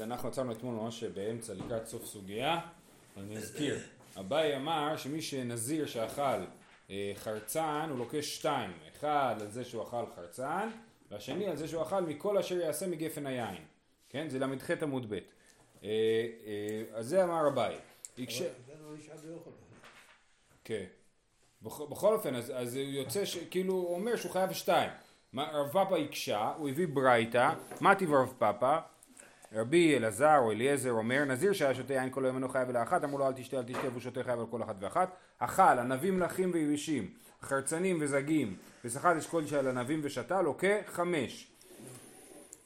אז אנחנו עצרנו אתמול ממש באמצע לקראת סוף סוגיה, אני אזכיר. אביי אמר שמי שנזיר שאכל אה, חרצן הוא לוקח שתיים, אחד על זה שהוא אכל חרצן והשני על זה שהוא אכל מכל אשר יעשה מגפן היין, כן? זה ל"ח עמוד ב'. אה, אה, אז זה אמר אביי. זה לא ביוחד. כן. בכל, בכל אופן, אז, אז הוא יוצא, ש, כאילו, הוא אומר שהוא חייב שתיים. רב פאפה הקשה, הוא הביא ברייתא, מה טיב רב פאפה? רבי אלעזר או אליעזר אומר, נזיר שהיה שותה יין כל היום אינו חייב אלא אחת, אמרו לו אל תשתה אל תשתה והוא שותה חייב על כל אחת ואחת. אכל ענבים מלכים ויבשים, חרצנים וזגים, וסחט אשכול של ענבים ושתה, לוקה חמש.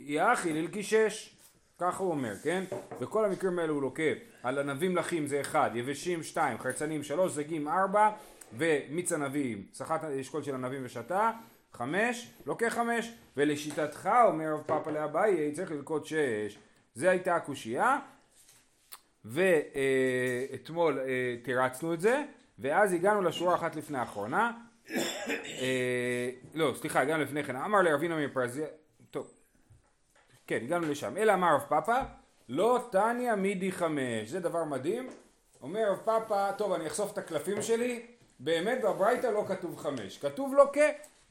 יאכי ללקי שש, ככה הוא אומר, כן? בכל המקרים האלו הוא לוקה על ענבים לחים זה אחד, יבשים שתיים, חרצנים שלוש, זגים ארבע, ומיץ ענבים, סחט אשכול של ענבים ושתה, חמש, לוקה חמש, ולשיטתך אומר רב פאפה לאביי צריך ללקוט שש, זה הייתה הקושייה, ואתמול אה, תירצנו את זה, ואז הגענו לשורה אחת לפני האחרונה, אה, לא סליחה הגענו לפני כן, אמר לרבינו מפרזיה, טוב כן, הגענו לשם. אלא אמר רב פאפה, לא תניא מידי חמש. זה דבר מדהים. אומר רב פאפה, טוב, אני אחשוף את הקלפים שלי, באמת בברייתא לא כתוב חמש. כתוב לוקה,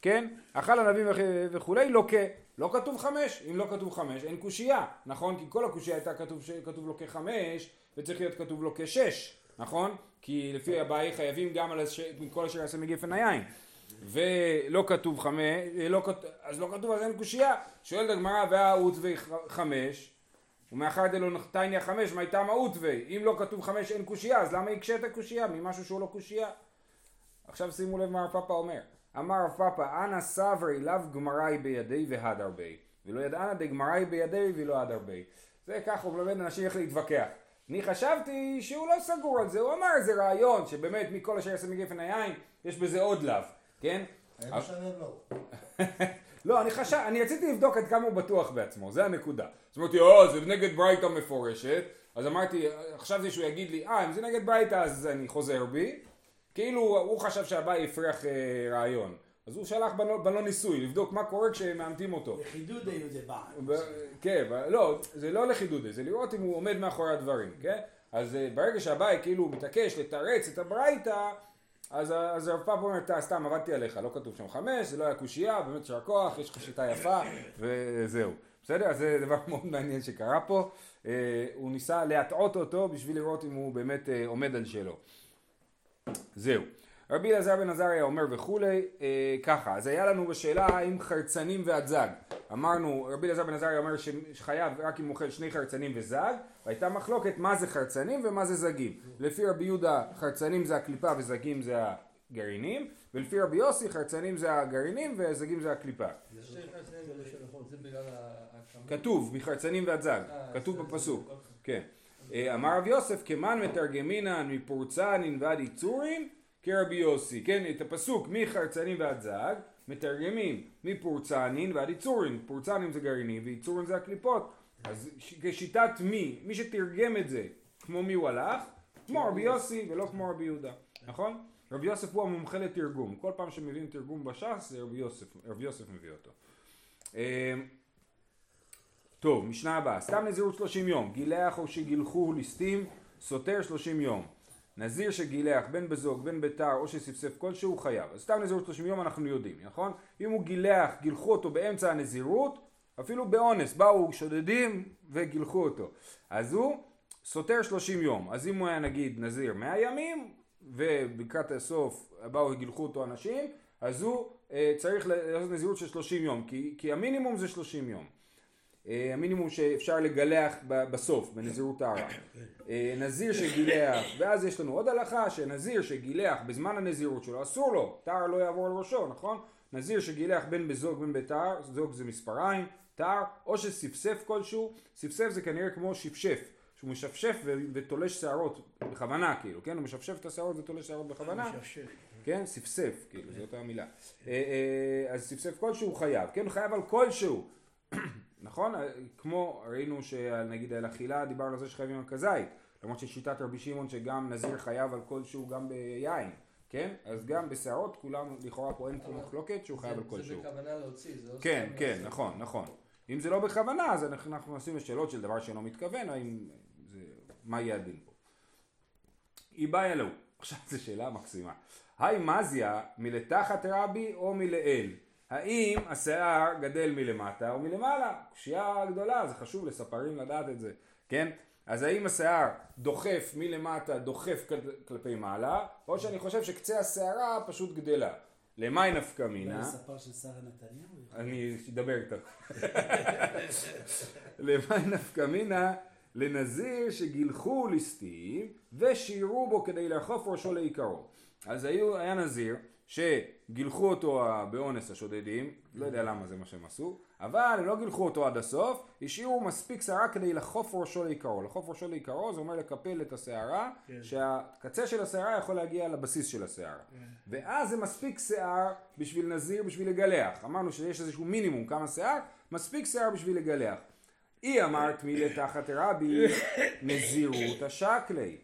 כן? אכל ענבים וכ- וכולי, לוקה. לא כתוב חמש. אם לא כתוב חמש, אין קושייה, נכון? כי כל הקושייה הייתה כתוב, ש- כתוב לוקה חמש, וצריך להיות כתוב לוקה שש, נכון? כי לפי אביי חייבים גם על הש... מכל אשר יעשה מגפן היין. ולא כתוב חמש, לא כתוב, אז לא כתוב אז אין קושייה. שואלת הגמרא והאות וחמש, ומאחר דלא נחתניה חמש, מה הייתה מהות וי? אם לא כתוב חמש אין קושייה, אז למה יקשה את הקושייה ממשהו שהוא לא קושייה? עכשיו שימו לב מה רב פאפה אומר. אמר רב פאפה, אנא סברי לאו גמראי בידי והדר בי, ולא ידענה דגמראי בידי ולא הדר בי. זה ככה הוא מלמד אנשים איך להתווכח. אני חשבתי שהוא לא סגור על זה, הוא אמר איזה רעיון שבאמת מכל אשר יעשה מגפן היין, יש בזה עוד לאו, כן? היה משנה לו. לא, אני חשב, אני רציתי לבדוק עד כמה הוא בטוח בעצמו, זה הנקודה. אז אמרתי, או, זה נגד ברייתא מפורשת, אז אמרתי, חשבתי שהוא יגיד לי, אה, אם זה נגד ברייתא אז אני חוזר בי. כאילו, הוא חשב שהבאי הפריח אה, רעיון. אז הוא שלח בלון, בלון ניסוי, לבדוק מה קורה כשמאמתים אותו. לחידוד היו זה בא. ב- כן, לא, זה לא לחידוד, זה לראות אם הוא עומד מאחורי הדברים, כן? אז אה, ברגע שהבאי כאילו מתעקש לתרץ את הברייתא, אז, אז הרב פאפ אומר, "אתה, סתם עבדתי עליך, לא כתוב שם חמש, זה לא היה קושייה, באמת יישר כוח, יש לך שיטה יפה, וזהו. בסדר? אז זה דבר מאוד מעניין שקרה פה. אה, הוא ניסה להטעות אותו בשביל לראות אם הוא באמת אה, עומד על שלו. זהו. רבי אלעזר בן עזריה אומר וכולי, אה, ככה, אז היה לנו בשאלה האם חרצנים והזג. אמרנו, רבי אלעזר בן עזריה אומר שחייב רק אם אוכל שני חרצנים וזג, והייתה מחלוקת מה זה חרצנים ומה זה זגים. לפי רבי יהודה חרצנים זה הקליפה וזגים זה הגרעינים, ולפי רבי יוסי חרצנים זה הגרעינים וזגים זה הקליפה. ההקמה. כתוב מחרצנים ועד זג, אה, כתוב בפסוק. אוקיי. כן. אה, אמר רב יוסף, כמן מתרגמינן מפורצנין ועד יצורין, כרבי יוסי. כן, את הפסוק מחרצנים ועד זג, מתרגמים מפורצנין ועד יצורין. פורצנין זה גרעינים ויצורין זה הקליפות. אז כשיטת מי, מי שתרגם את זה, כמו מי הוא הלך? כמו רבי יוסי ולא כמו רבי יהודה, נכון? רבי יוסף הוא המומחה לתרגום. כל פעם שמביאים תרגום בש"ס זה רבי יוסף, רבי יוסף מביא אותו. טוב, משנה הבאה, סתם נזירות 30 יום, גילח או שגילחו ליסטים, סותר 30 יום. נזיר שגילח בין בזוג, בין בתר או שספסף כלשהו חייב. אז סתם נזירות 30 יום אנחנו יודעים, נכון? אם הוא גילח, גילחו אותו באמצע הנזירות, אפילו באונס, באו שודדים וגילחו אותו. אז הוא סותר 30 יום. אז אם הוא היה נגיד נזיר 100 ימים, ובקראת הסוף באו וגילחו אותו אנשים, אז הוא אה, צריך לעשות נזירות של 30 יום, כי, כי המינימום זה 30 יום. אה, המינימום שאפשר לגלח בסוף, בנזירות טהרה. אה, נזיר שגילח, ואז יש לנו עוד הלכה שנזיר שגילח בזמן הנזירות שלו, אסור לו, טהר לא יעבור על ראשו, נכון? נזיר שגילח בין בזוג בין בתר, זוג זה מספריים, טהר, או שספסף כלשהו, ספסף זה כנראה כמו שפשף, שהוא משפשף ו- ותולש שערות בכוונה כאילו, כן? הוא משפשף את השערות ותולש שערות בכוונה. משפשף. כן? ספסף, כאילו, זו אותה מילה. אה, אז ספסף כלשהו חייב, כן? הוא חייב על כלשהו. נכון? אה, כמו ראינו שנגיד על אכילה דיברנו על זה שחייבים על כזית. למרות ששיטת רבי שמעון שגם נזיר חייב על כלשהו גם ביין. כן? אז גם בשערות כולם, לכאורה פה אין פה מחלוקת שהוא חייב על זה כלשהו. בכוונה להוציא, זה לא כן, כן. נכון, נכון. אם זה לא בכוונה, אז אנחנו נכנסים לשאלות של דבר שאינו מתכוון, האם זה, מה יהיה הדין פה. איבאי אלוהו, עכשיו זו שאלה מקסימה. היי מזיה מלתחת רבי או מלאל? האם השיער גדל מלמטה או מלמעלה? קשייה גדולה, זה חשוב לספרים לדעת את זה, כן? אז האם השיער דוחף מלמטה, דוחף כל- כלפי מעלה, או שאני חושב שקצה השערה פשוט גדלה. למאי נפקא מינה? הספר של שרה נתניהו? אני אדבר איתך. למאי נפקא מינה? לנזיר שגילחו ליסטים ושירו בו כדי לאכוף ראשו לעיקרו. אז היו, היה נזיר שגילחו אותו באונס השודדים, לא יודע למה זה מה שהם עשו, אבל הם לא גילחו אותו עד הסוף, השאירו מספיק שערה כדי לחוף ראשו לעיקרו. לחוף ראשו לעיקרו זה אומר לקפל את השערה, שהקצה של השערה יכול להגיע לבסיס של השערה. ואז זה מספיק שיער בשביל נזיר בשביל לגלח. אמרנו שיש איזשהו מינימום כמה שיער, מספיק שיער בשביל לגלח. היא אמרת מי לתחת רבי נזירות השקלי.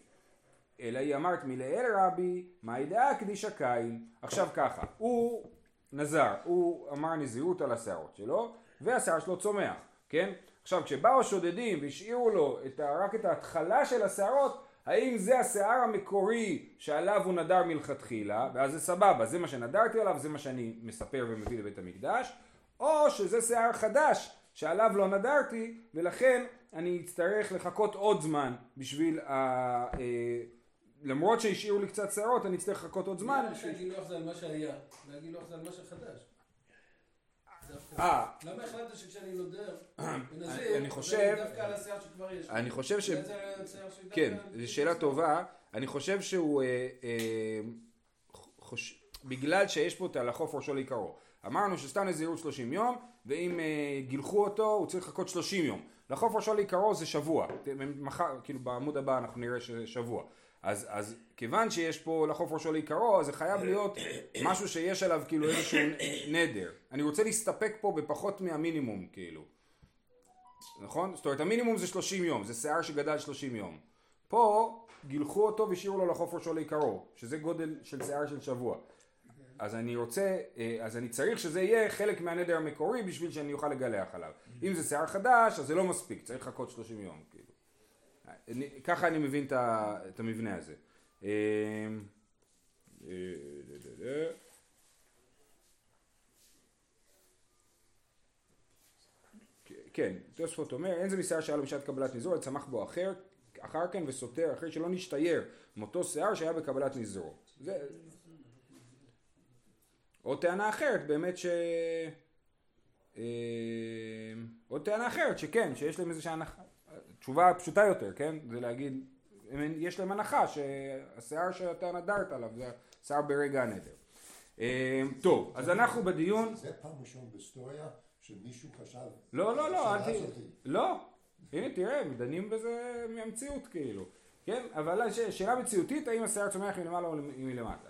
אלא היא אמרת מלאל רבי, מה ידעה קדישה קין. עכשיו ככה, הוא נזר, הוא אמר נזירות על השערות שלו, והשיער שלו צומח, כן? עכשיו כשבאו השודדים והשאירו לו את ה, רק את ההתחלה של השערות, האם זה השיער המקורי שעליו הוא נדר מלכתחילה, ואז זה סבבה, זה מה שנדרתי עליו, זה מה שאני מספר ומביא לבית המקדש, או שזה שיער חדש שעליו לא נדרתי, ולכן אני אצטרך לחכות עוד זמן בשביל ה... אה, למרות שהשאירו לי קצת שערות, אני אצטרך לחכות עוד זמן. למה שהגילוח זה על מה שהיה, והגילוח זה על מה שחדש? אה, למה החלטת שכשאני נודר, אני ונזיר, חושב- זה דווקא על השיער שכבר יש? אני חושב ש... כן, זו שאלה טובה. אני חושב שהוא... אה, אה. בגלל שיש פה את הלחוף ראשו לעיקרו. אמרנו שסתם נזירות 30 יום, ואם אה, גילחו אותו, הוא צריך לחכות 30 יום. לחוף ראשו לעיקרו זה שבוע. מחר, כאילו בעמוד הבא אנחנו נראה שזה שבוע. אז, אז כיוון שיש פה לחוף ראשו לעיקרו, אז זה חייב להיות משהו שיש עליו כאילו איזשהו נדר. אני רוצה להסתפק פה בפחות מהמינימום, כאילו. נכון? זאת אומרת המינימום זה 30 יום, זה שיער שגדל 30 יום. פה גילחו אותו והשאירו לו לחוף ראשו לעיקרו, שזה גודל של שיער של שבוע. אז אני רוצה, אה, אז אני צריך שזה יהיה חלק מהנדר המקורי בשביל שאני אוכל לגלח עליו. אם זה שיער חדש, אז זה לא מספיק, צריך לחכות 30 יום. כאילו. אני, ככה אני מבין את, את המבנה הזה. אה, אה. כן, תוספות אומר, אין זה משיער שהיה לו בשעת קבלת נזרו, אלא צמח בו אחר, אחר כן וסותר, אחרי שלא נשתייר מאותו שיער שהיה בקבלת נזרו. זה... או טענה אחרת, באמת ש... אה, עוד טענה אחרת, שכן, שיש להם איזושהי הנחה. תשובה פשוטה יותר, כן? זה להגיד, יש להם הנחה שהשיער שאתה נדרת עליו זה השיער ברגע הנדר. אה, טוב, אז אנחנו בדיון... זה פעם ראשונה בהיסטוריה שמישהו חשב... לא, לא, לא, אל השאלה ת... הזאתי. לא. הנה, תראה, הם דנים בזה מהמציאות, כאילו. כן? אבל שאלה מציאותית, האם השיער צומח מלמעלה או מלמטה.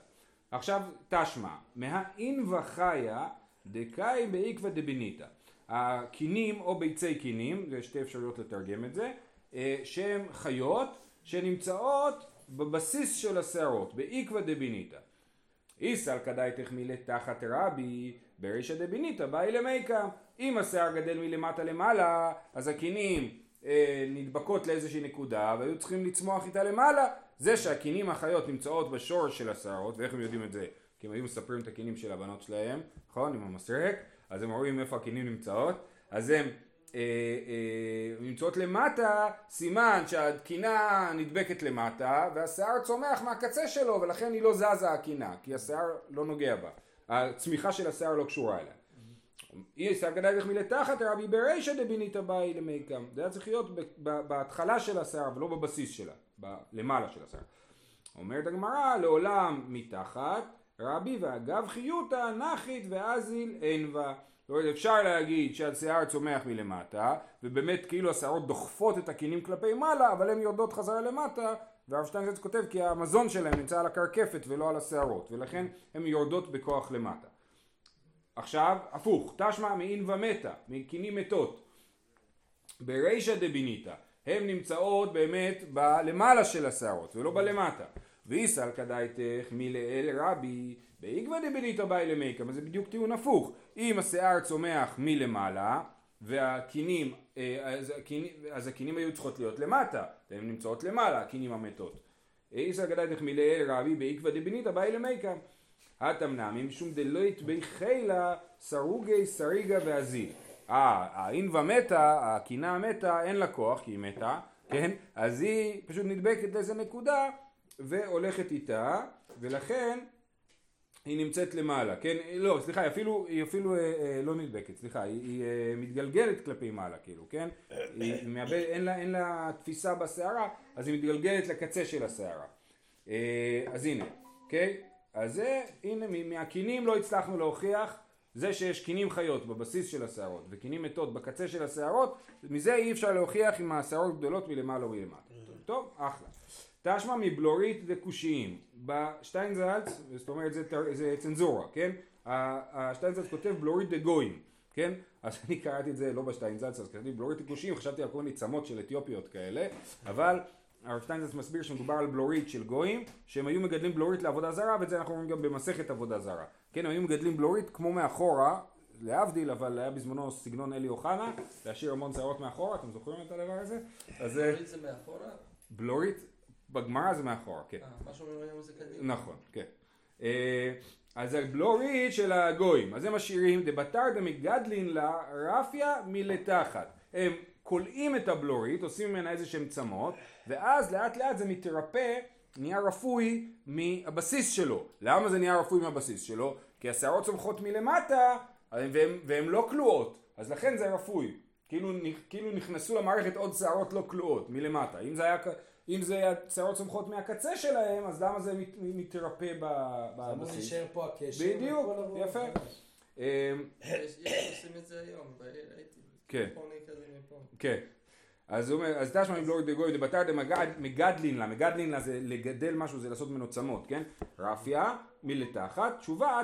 עכשיו, תשמע, מהאין וחיה דקאי בעקבא דבניתא. הקינים או ביצי קינים, זה שתי אפשרויות לתרגם את זה, אה, שהן חיות שנמצאות בבסיס של השערות, בעקבא דבניתא. איסל כדאי תחמילה תחת רבי ברישא דביניתא באי למיקה אם השיער גדל מלמטה למעלה אז הקינים אה, נדבקות לאיזושהי נקודה והיו צריכים לצמוח איתה למעלה זה שהקינים החיות נמצאות בשורש של השערות ואיך הם יודעים את זה? כי הם היו מספרים את הקינים של הבנות שלהם נכון? עם המסרק אז הם רואים איפה הקינים נמצאות. אז הם אה, אה, נמצאות למטה, סימן שהקינה נדבקת למטה והשיער צומח מהקצה שלו ולכן היא לא זזה הקינה כי השיער לא נוגע בה. הצמיחה של השיער לא קשורה אליה. אי שיער גדל לך מלתחת רבי ברישא דבינית באי למיקם זה היה צריך להיות בהתחלה של השיער ולא בבסיס שלה למעלה של השיער. אומרת הגמרא לעולם מתחת רבי ואגב חיותא נחית ואזיל אין בה זאת אומרת אפשר להגיד שהשיער צומח מלמטה ובאמת כאילו השערות דוחפות את הקינים כלפי מעלה אבל הן יורדות חזרה למטה והרב שטיינזרץ כותב כי המזון שלהם נמצא על הקרקפת ולא על השערות ולכן הן יורדות בכוח למטה. עכשיו הפוך תשמע מעין ומתה מקינים מתות. ברישא דביניתא הן נמצאות באמת בלמעלה של השערות ולא בלמטה ואיסל כדאיתך מלאל רבי בעקבא דביניתא באי למיקם אז זה בדיוק טיעון הפוך אם השיער צומח מלמעלה והקינים, אה, אז הקינים- אז הקינים היו צריכות להיות למטה, הן נמצאות למעלה, הקינים המתות. איסא גדתך מלאל רבי בעקבא דבניתא באי למיקם. התמנמי משום דלוית בי חילה סרוגי סריגה ועזי. אה, האינווה מתה, הקינה המתה, אין לה כוח כי היא מתה, כן? אז היא פשוט נדבקת לאיזה נקודה והולכת איתה, ולכן היא נמצאת למעלה, כן? לא, סליחה, היא אפילו, היא אפילו אה, אה, לא נדבקת, סליחה, היא, היא אה, מתגלגלת כלפי מעלה, כאילו, כן? היא מאבד, אין, לה, אין לה תפיסה בשערה, אז היא מתגלגלת לקצה של השערה. אה, אז הנה, אוקיי? אז זה, הנה, מהקינים לא הצלחנו להוכיח זה שיש קינים חיות בבסיס של השערות וקינים מתות בקצה של השערות, מזה אי אפשר להוכיח אם השערות גדולות מלמעלה או מלמטה. טוב, אחלה. תשמע מבלורית וכושיים. בשטיינזלץ, זאת אומרת זה, זה צנזורה, כן? השטיינזלץ כותב בלורית דגויים, כן? אז אני קראתי את זה לא בשטיינזלץ, אז קראתי בלורית וכושיים, חשבתי על כל מיני צמות של אתיופיות כאלה, אבל הרב שטיינזלץ מסביר שמדובר על בלורית של גויים, שהם היו מגדלים בלורית לעבודה זרה, ואת זה אנחנו רואים גם במסכת עבודה זרה. כן, הם היו מגדלים בלורית כמו מאחורה, להבדיל, אבל היה בזמנו סגנון אלי אוחנה, להשאיר המון שערות מאחורה, אתם זוכרים את הדבר הזה? אז אה, תוריד זה מאחורה? בלורית, בגמרא זה מאחורה, כן. אה, מה שאומרים היום זה קדימה. נכון, כן. אה, אז הבלורית של הגויים, אז הם משאירים דבתר דמגדלין לה רפיה מלתחת. הם כולאים את הבלורית, עושים ממנה איזה שהם צמות, ואז לאט לאט זה מתרפא, נהיה רפוי מהבסיס שלו. למה זה נהיה רפוי מהבסיס שלו? כי השערות צומחות מלמטה, והן, לא כלואות, אז לכן זה רפוי. כאילו, כאילו נכנסו למערכת עוד שערות לא כלואות מלמטה. אם זה היה, אם זה היה שערות צומחות מהקצה שלהם, אז למה זה מת, מתרפא ב- אמור בבסיס? להישאר פה הקשר. בדיוק. יפה. אמ, יש עושים את זה היום, הייתי. כן. צפוני כזה מפה. כן. אז הוא אומר, אז תשמע מבלורי דגוי דבתר דמגדלין לה, מגדלין לה זה לגדל משהו, זה לעשות ממנו צמות, כן? רפיה מלתחת, תשובה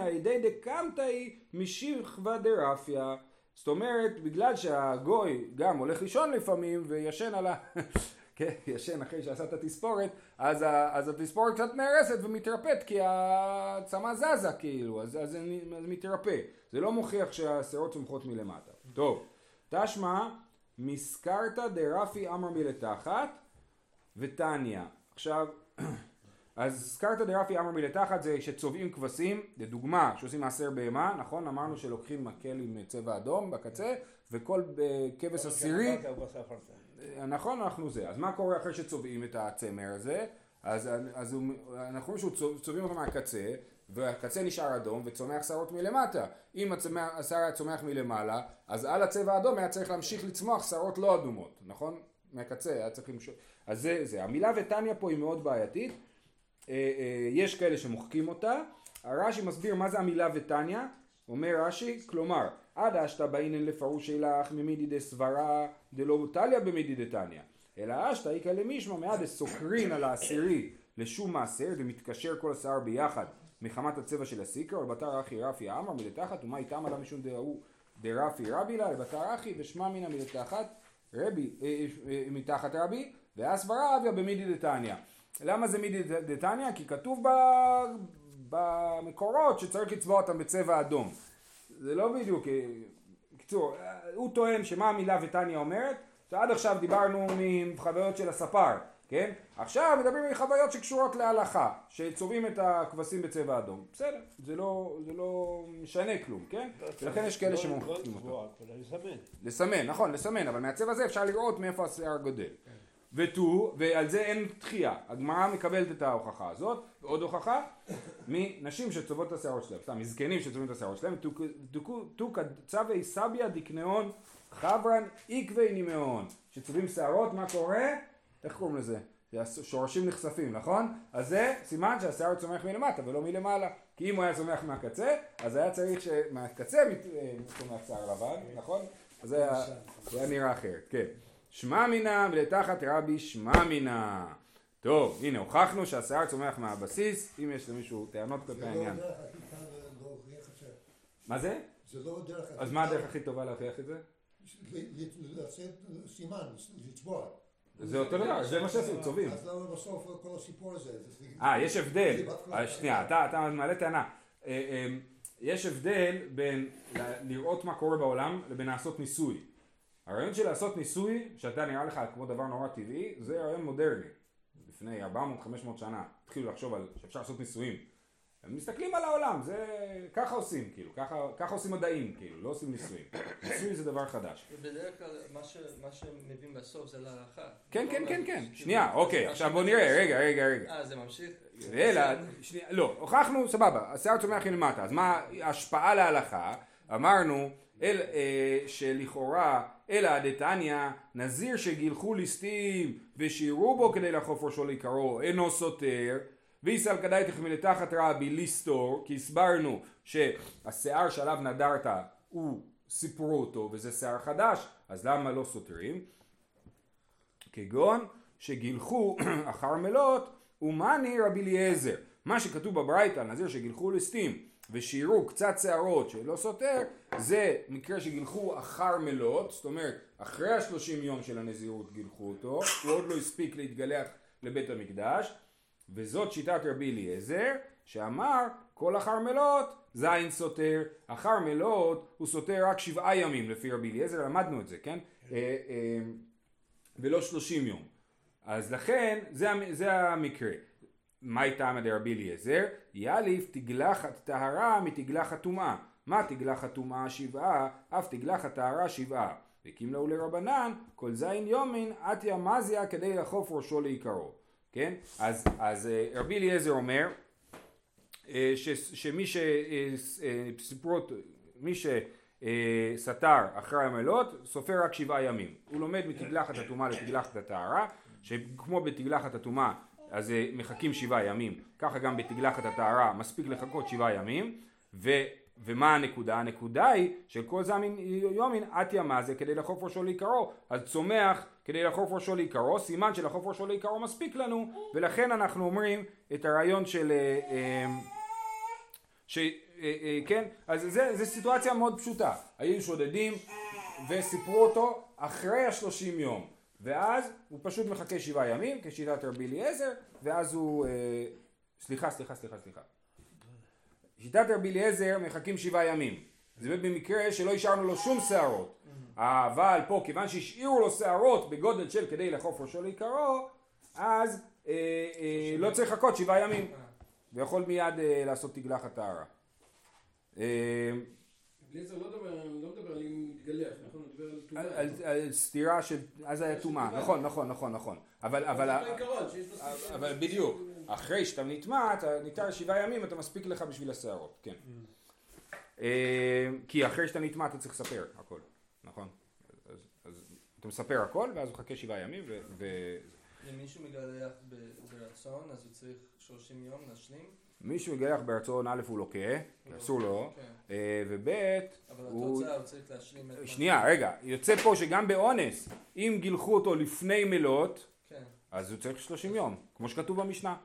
על ידי דקמתאי משכבה דרפיה. זאת אומרת, בגלל שהגוי גם הולך לישון לפעמים וישן על ה... כן, ישן אחרי שעשה את התספורת, אז, ה, אז התספורת קצת נהרסת ומתרפאת כי הצמא זזה כאילו, אז, זה מתרפא. זה לא מוכיח שהשערות צומחות מלמטה. טוב, תשמע, מסקרתא דרפי אמר מלתחת ותניא. עכשיו, אז סקרתא דרפי אמר מלתחת זה שצובעים כבשים, לדוגמה, שעושים מעשר בהמה, נכון? אמרנו שלוקחים מקל עם צבע אדום בקצה, וכל אה, כבש עשירי נכון, אנחנו זה. אז מה קורה אחרי שצובעים את הצמר הזה? אז, אז הוא, אנחנו רואים שצובעים אותו מהקצה, והקצה נשאר אדום וצומח שערות מלמטה. אם השיער היה צומח מלמעלה, אז על הצבע האדום היה צריך להמשיך לצמוח שערות לא אדומות, נכון? מהקצה היה צריך למשוך. אז זה זה. המילה ותניא פה היא מאוד בעייתית. אה, אה, יש כאלה שמוחקים אותה. הרש"י מסביר מה זה המילה ותניא. אומר רש"י, כלומר, עד אשתא באינן לפרושי לך ממידי דסברה דלא טליה במידי דתניא. אלא אשתא איכא למישמע מעד דסוקרין על העשירי לשום מעשר ומתקשר כל השיער ביחד מחמת הצבע של הסיקרא ולבתר אחי רפי אמר מלתחת ומה איתם עליו משום דהוא דרפי רבי לה לבתר אחי ושמע מינא מלתחת רבי אה, מתחת רבי ואסברה אביה במידי דתניא. למה זה מידי דתניא? כי כתוב ב... במקורות שצריך לצבוע אותם בצבע אדום. זה לא בדיוק, אה, בקיצור, אה, הוא טוען שמה המילה ותניא אומרת, שעד עכשיו דיברנו מחוויות של הספר, כן? עכשיו מדברים מחוויות שקשורות להלכה, שצובעים את הכבשים בצבע אדום. בסדר, זה לא, זה לא משנה כלום, כן? ולכן יש כאלה שמוחקים אותו. לסמן. לסמן, נכון, לסמן, אבל מהצבע הזה אפשר לראות מאיפה השיער גודל. ותו, ועל זה אין דחייה. הגמרא מקבלת את ההוכחה הזאת, ועוד הוכחה, מנשים שצובעות את השערות שלהם, סתם, מזקנים שצובעים את השערות שלהם, תוכא צווי סביה דקנאון חברן עקבי נימאון. שצובעים שערות, מה קורה? איך קוראים לזה? שורשים נחשפים, נכון? אז זה סימן שהשיער צומח מלמטה ולא מלמעלה. כי אם הוא היה צומח מהקצה, אז היה צריך שמהקצה אה, צומח שיער לבן, נכון? אז זה היה נראה אחרת, כן. שמע מינא ולתחת רבי שמע מינא. טוב, הנה הוכחנו שהשיער צומח מהבסיס, אם יש למישהו טענות כלפי זה לא העניין. מה זה? זה לא דרך אז מה הדרך הכי טובה להוכיח את זה? לצאת סימן, לצבוע. זה אותו דבר, זה מה שעשו, צובעים. אז למה בסוף כל הסיפור הזה? זה- אה, יש הבדל. אה, שנייה, אתה, מעלה טענה. אה, אה, יש הבדל בין לראות מה קורה בעולם לבין לעשות ניסוי. הרעיון של לעשות ניסוי, שאתה נראה לך כמו דבר נורא טבעי, זה רעיון מודרני. לפני 400-500 שנה התחילו לחשוב על שאפשר לעשות ניסויים. הם מסתכלים על העולם, זה ככה עושים, כאילו, ככה, ככה עושים מדעים, כאילו, לא עושים ניסויים. ניסוי זה דבר חדש. ובדרך כלל מה ש- מה שהם מביאים בסוף זה להערכה. כן, כן, כן, כן. כאילו, שנייה, אוקיי, עכשיו בוא נראה, רגע, רגע, רגע. אה, זה ממשיך? אלא, שנייה, לא, הוכחנו, סבבה, השיער צומח מלמטה, אז מה ההשפעה להלכה? אמרנו אל, אה, שלכאורה אלא דתניא נזיר שגילחו ליסטים ושירו בו כדי לחוף ראשו לעיקרו אינו סותר ויסל כדאי תחמי לתחת רבי ליסטור כי הסברנו שהשיער שעליו נדרת הוא סיפרו אותו וזה שיער חדש אז למה לא סותרים? כגון שגילחו אחר מלות ומאני רבי אליעזר מה שכתוב בברייתא נזיר שגילחו ליסטים ושירו קצת שערות שלא סותר זה מקרה שגילחו אחר מלות זאת אומרת אחרי השלושים יום של הנזירות גילחו אותו הוא עוד לא הספיק להתגלח לבית המקדש וזאת שיטת רבי אליעזר שאמר כל אחר מלות זין סותר אחר מלות הוא סותר רק שבעה ימים לפי רבי אליעזר למדנו את זה כן? אה, אה, ולא שלושים יום. אז לכן זה, זה המקרה מהי טעמא דרבי אליעזר? יאליף תגלחת טהרה מתגלחת טומאה. מה תגלחת טומאה שבעה? אף תגלחת טהרה שבעה. והקים לו לרבנן כל זין יומין עטיה מזיה כדי לחוף ראשו לעיקרו. כן? אז, אז אה, רבי אליעזר אומר אה, ש, שמי שסיפרו אותו, מי שסתר אחרי המלות סופר רק שבעה ימים. הוא לומד מתגלחת הטומאה לתגלחת הטהרה, שכמו בתגלחת הטומאה אז אה, מחכים שבעה ימים, ככה גם בתגלחת הטהרה מספיק לחכות שבעה ימים, ו, ומה הנקודה? הנקודה היא של כל זמין יומין עטיה מה זה? כדי לחוף ראשו לעיקרו, אז צומח כדי לחוף ראשו לעיקרו, סימן שלחוף ראשו לעיקרו מספיק לנו, ולכן אנחנו אומרים את הרעיון של... אה, אה, ש... כן, אז זה, זה סיטואציה מאוד פשוטה. היו שודדים וסיפרו אותו אחרי השלושים יום. ואז הוא פשוט מחכה שבעה ימים, כשיטת רבי אליעזר, ואז הוא... אה, סליחה, סליחה, סליחה, סליחה. שיטת רבי אליעזר מחכים שבעה ימים. זה במקרה שלא השארנו לו שום שערות. אבל פה, כיוון שהשאירו לו שערות בגודל של כדי לחוף ראשו לעיקרו, אז אה, אה, לא צריך לחכות שבעה ימים. ויכול מיד אה, לעשות תגלחת טהרה. אה, אליעזר לא לא מדבר על אם מתגלח, נכון? הוא מדבר על טומאה. על, על, על סתירה של, אז היה טומאה. נכון, נכון, נכון, נכון, אבל, אבל. אבל בדיוק, אחרי שאתה נטמע, אתה נטער שבעה ימים, אתה מספיק לך בשביל השערות, כן. אה, כי אחרי שאתה נטמע אתה צריך לספר הכל, נכון? אז, אז אתה מספר הכל, ואז הוא מחכה שבעה ימים, ו... אם מישהו מגלח ברצון, אז הוא צריך 30 יום להשלים. מישהו יגלח ברצון א' הוא לוקה, אסור לו, כן. אה, וב' אבל הוא- התוצאה הוא צריך להשלים את... שנייה, רגע, יוצא פה שגם באונס, אם גילחו אותו לפני מלות, כן. אז הוא צריך 30 יום, כמו שכתוב במשנה.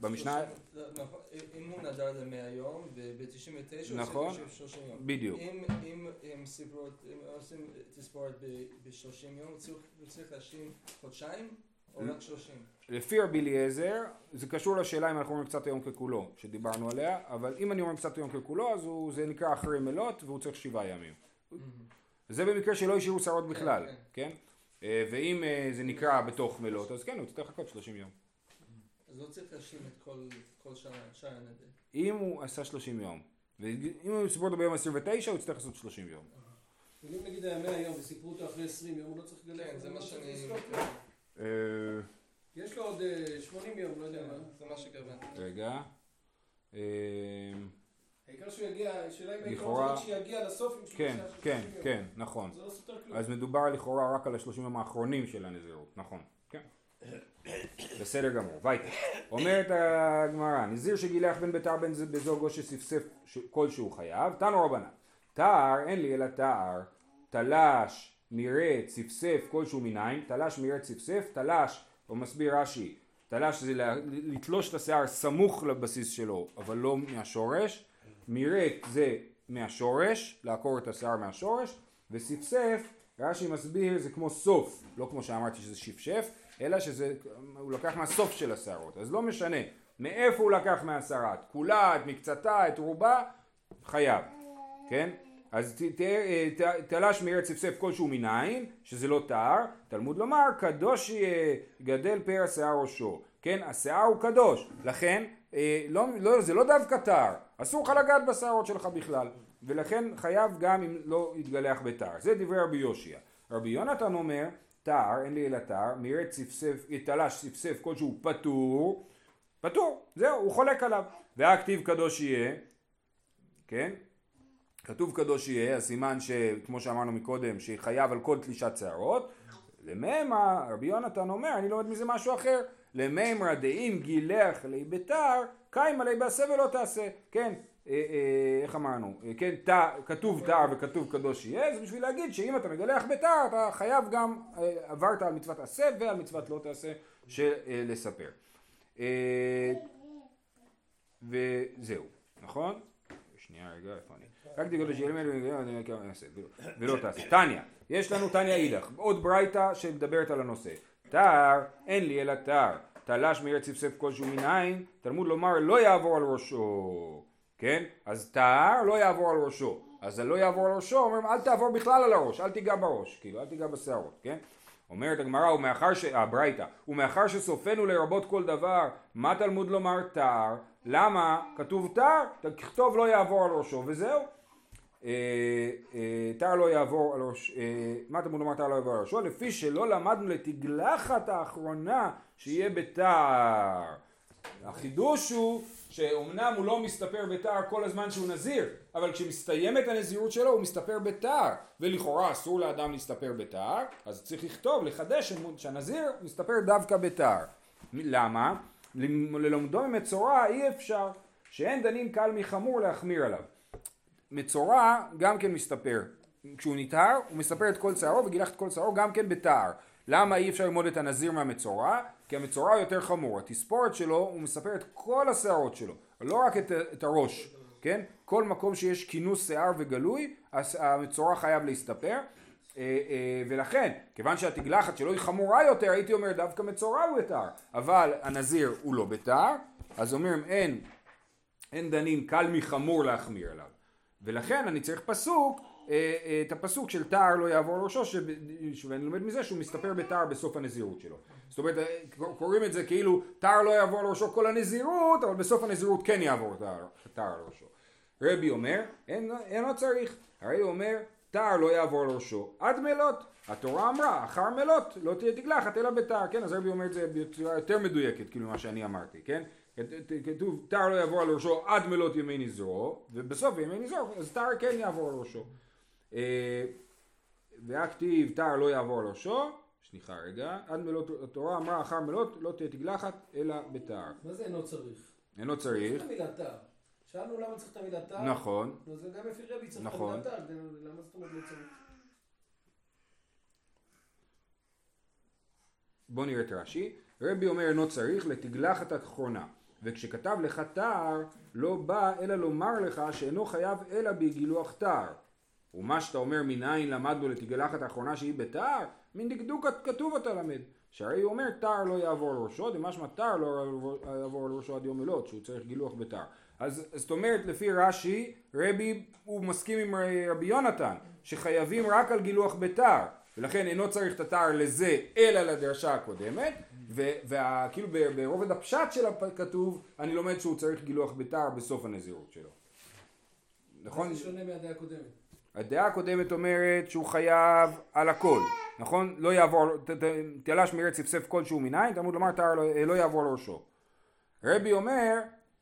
במשנה, 30 לא, נכון, אם הוא נדר ל-100 יום, וב-99 הוא נכון. צריך 30 יום. בדיוק. אם, אם, אם עושים תספורת ב-30 יום, הוא צריך להשלים חודשיים או רק 30? לפי רבי אליעזר, זה קשור לשאלה אם אנחנו אומרים קצת היום ככולו, שדיברנו עליה, אבל אם אני אומר קצת היום ככולו, אז הוא, זה נקרא אחרי מלות, והוא צריך שבעה ימים. זה במקרה שלא השאירו שערות בכלל, כן. כן? אה, ואם אה, זה נקרא בתוך מלות, אז כן, הוא צריך לחכות 30 יום. אז לא צריך להשלים את כל, כל שאר שאר הנדר. אם הוא עשה 30 יום, ואם הוא סיפור אותו ביום 29, הוא יצטרך לעשות 30 יום. אבל אם נגיד היה 100 יום וסיפרו אותו אחרי 20 יום, הוא לא צריך לגלח. כן, זה מה לא שאני... אה, יש לו עוד אה, 80 יום, לא יודע מה. זה מה שקבעתי. רגע. אה, העיקר שהוא יגיע, השאלה אם העיקרון זה שיגיע לסוף עם כן, שלושה- כן, 30 יום. כן, נכון. זה לא סותר כלום. אז מדובר לכאורה רק על השלושים יום האחרונים של הנזירות, נכון, כן. בסדר גמור, וייטה. אומרת הגמרא, נזיר שגילח בן ביתר בן בזוגו שספסף כלשהו חייב, תנו רבנן. תער אין לי אלא תער, תלש, מירד, ספסף כלשהו מניין, תלש, מירד, ספסף, תלש, הוא מסביר רש"י, תלש זה לתלוש את השיער סמוך לבסיס שלו, אבל לא מהשורש, מירד זה מהשורש, לעקור את השיער מהשורש, וספסף, רש"י מסביר זה כמו סוף, לא כמו שאמרתי שזה שפשף, אלא שזה, הוא לקח מהסוף של השערות, אז לא משנה מאיפה הוא לקח מהשערה, את כולה, את מקצתה, את רובה, חייב, כן? אז ת- ת- אה, ת- תלש מארץ צפצף כלשהו מניין, שזה לא טהר, תלמוד לומר, קדוש יהיה, גדל פר השיער ראשו, כן? השיער הוא קדוש, לכן אה, לא, לא, זה לא דווקא טהר, אסור לך לגעת בשערות שלך בכלל, ולכן חייב גם אם לא יתגלח בטהר, זה דברי רבי יושיע. רבי יונתן אומר, טהר, אין לי אלא טהר, מארץ צפצף, תלש צפצף כלשהו פטור, פטור, זהו, הוא חולק עליו. והכתיב קדוש יהיה, כן? כתוב קדוש יהיה, הסימן שכמו שאמרנו מקודם, שחייב על כל תלישת שערות. למימרא, רבי יונתן אומר, אני לומד מזה משהו אחר. למימרא דאם גילח לי בתר, קיימא לי בעשה ולא תעשה. כן, אה, אה, איך אמרנו? אה, כן, תא, כתוב תר וכתוב קדוש יהיה, זה בשביל להגיד שאם אתה מגלח בתר, אתה חייב גם, עברת על מצוות עשה ועל מצוות לא תעשה של לספר. אה, וזהו, נכון? שנייה רגע, איפה אני? רק תגלו שיהיה ולא תעשה. תניא, יש לנו תניא אידך, עוד ברייתא שמדברת על הנושא. תר, אין לי אלא תר, תלש מארץ צפצף כלשהו מניין, תלמוד לומר לא יעבור על ראשו. כן? אז תר לא יעבור על ראשו. אז הלא יעבור על ראשו, אומרים אל תעבור בכלל על הראש, אל תיגע בראש, כאילו אל תיגע בשערות, כן? אומרת הגמרא, ומאחר ש... הברייתא, ומאחר שסופנו לרבות כל דבר, מה תלמוד לומר תר? למה? כתוב תר, תכתוב לא יעבור על ראשו, וזהו. אה, אה, תר לא יעבור על ראש... אה, מה תלמוד לומר תר לא יעבור על ראשו? לפי שלא למדנו לתגלחת האחרונה שיהיה בתר. החידוש הוא שאומנם הוא לא מסתפר בתער כל הזמן שהוא נזיר, אבל כשמסתיימת הנזירות שלו הוא מסתפר בתער, ולכאורה אסור לאדם להסתפר בתער, אז צריך לכתוב, לחדש שהנזיר מסתפר דווקא בתער. למה? ללומדו ממצורע אי אפשר, שאין דנים קל מחמור להחמיר עליו. מצורע גם כן מסתפר. כשהוא נטהר הוא מספר את כל שערו וגילח את כל שערו גם כן בתער. למה אי אפשר ללמוד את הנזיר מהמצורע? כי המצורע יותר חמור. התספורת שלו הוא מספר את כל השערות שלו, לא רק את, את הראש, כן? כל מקום שיש כינוס שיער וגלוי, המצורע חייב להסתפר. אה, אה, ולכן, כיוון שהתגלחת שלו היא חמורה יותר, הייתי אומר דווקא מצורע הוא בתער. אבל הנזיר הוא לא בתער, אז אומרים אין, אין דנים קל מחמור להחמיר עליו. ולכן אני צריך פסוק את הפסוק של תער לא יעבור לראשו, ואני לומד מזה שהוא מסתפר בתער בסוף הנזירות שלו. זאת אומרת, קוראים את זה כאילו תער לא יעבור לראשו כל הנזירות, אבל בסוף הנזירות כן יעבור תער לראשו. רבי אומר, אין, אינו צריך, הרי הוא אומר, תער לא יעבור לראשו עד מלות. התורה אמרה, אחר מלות לא תהיה תגלחת אלא בתער, כן? אז רבי אומר את זה בצורה יותר מדויקת, כאילו מה שאני אמרתי, כן? כתוב תער לא יעבור על ראשו עד מלות ימי נזרו, ובסוף ימי נזרו, אז תער כן יעבור על ראשו. והכתיב תער לא יעבור על ראשו, סליחה רגע, עד מלות התורה אמרה אחר מלות לא תהיה תגלחת אלא בתער. מה זה אינו צריך? אינו צריך. תער. שאלנו למה צריך את המילה תער. נכון. זה גם לפי רבי צריך את נכון. המילה תער. כדי- למה זאת אומרת לא צריך? בוא נראה את רש"י. רבי אומר אינו צריך לתגלחת האחרונה. וכשכתב לך תער לא בא אלא לומר לך שאינו חייב אלא בגילוח תער. ומה שאתה אומר מניין למדנו לתגלחת האחרונה שהיא בתער, מן דקדוק כתוב אתה למד. שהרי הוא אומר תער לא יעבור על ראשו, דמשמע תער לא יעבור על ראשו עד יום מלות, שהוא צריך גילוח בתער. אז זאת אומרת לפי רש"י, רבי הוא מסכים עם רבי יונתן, שחייבים רק על גילוח בתער. ולכן אינו צריך את התער לזה אלא לדרשה הקודמת וכאילו ברובד הפשט של הכתוב אני לומד שהוא צריך גילוח בתער בסוף הנזירות שלו נכון? זה שונה מהדעה הקודמת. הדעה הקודמת אומרת שהוא חייב על הכל, נכון? לא יעבור, תלש מארץ צפצף כלשהו מניין, תלמוד לומר תער לא, לא יעבור לראשו. רבי אומר,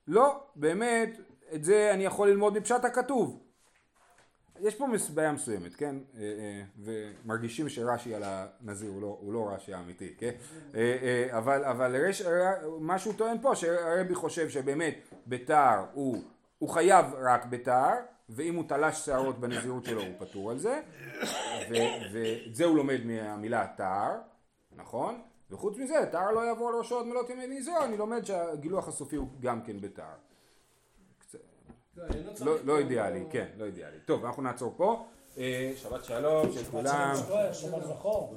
לא, באמת, את זה אני יכול ללמוד מפשט הכתוב. יש פה בעיה מסוימת, כן? אה, אה, ומרגישים שרש"י על הנזיר הוא לא, הוא לא רש"י האמיתי, כן? אה, אה, אבל, אבל רש, מה שהוא טוען פה, שהרבי חושב שבאמת בתער הוא, הוא חייב רק בתער, ואם הוא תלש שערות בנזירות שלו הוא פטור על זה, ואת זה הוא לומד מהמילה תער, נכון? וחוץ מזה, תער לא יעבור לראשו עד מלות ימי נזרו, אני לומד שהגילוח הסופי הוא גם כן בתער. לא, צריך. לא, לא אידיאלי, כן, לא אידיאלי. טוב, אנחנו נעצור פה. אה, שבת שלום של כולם. שבת זכור.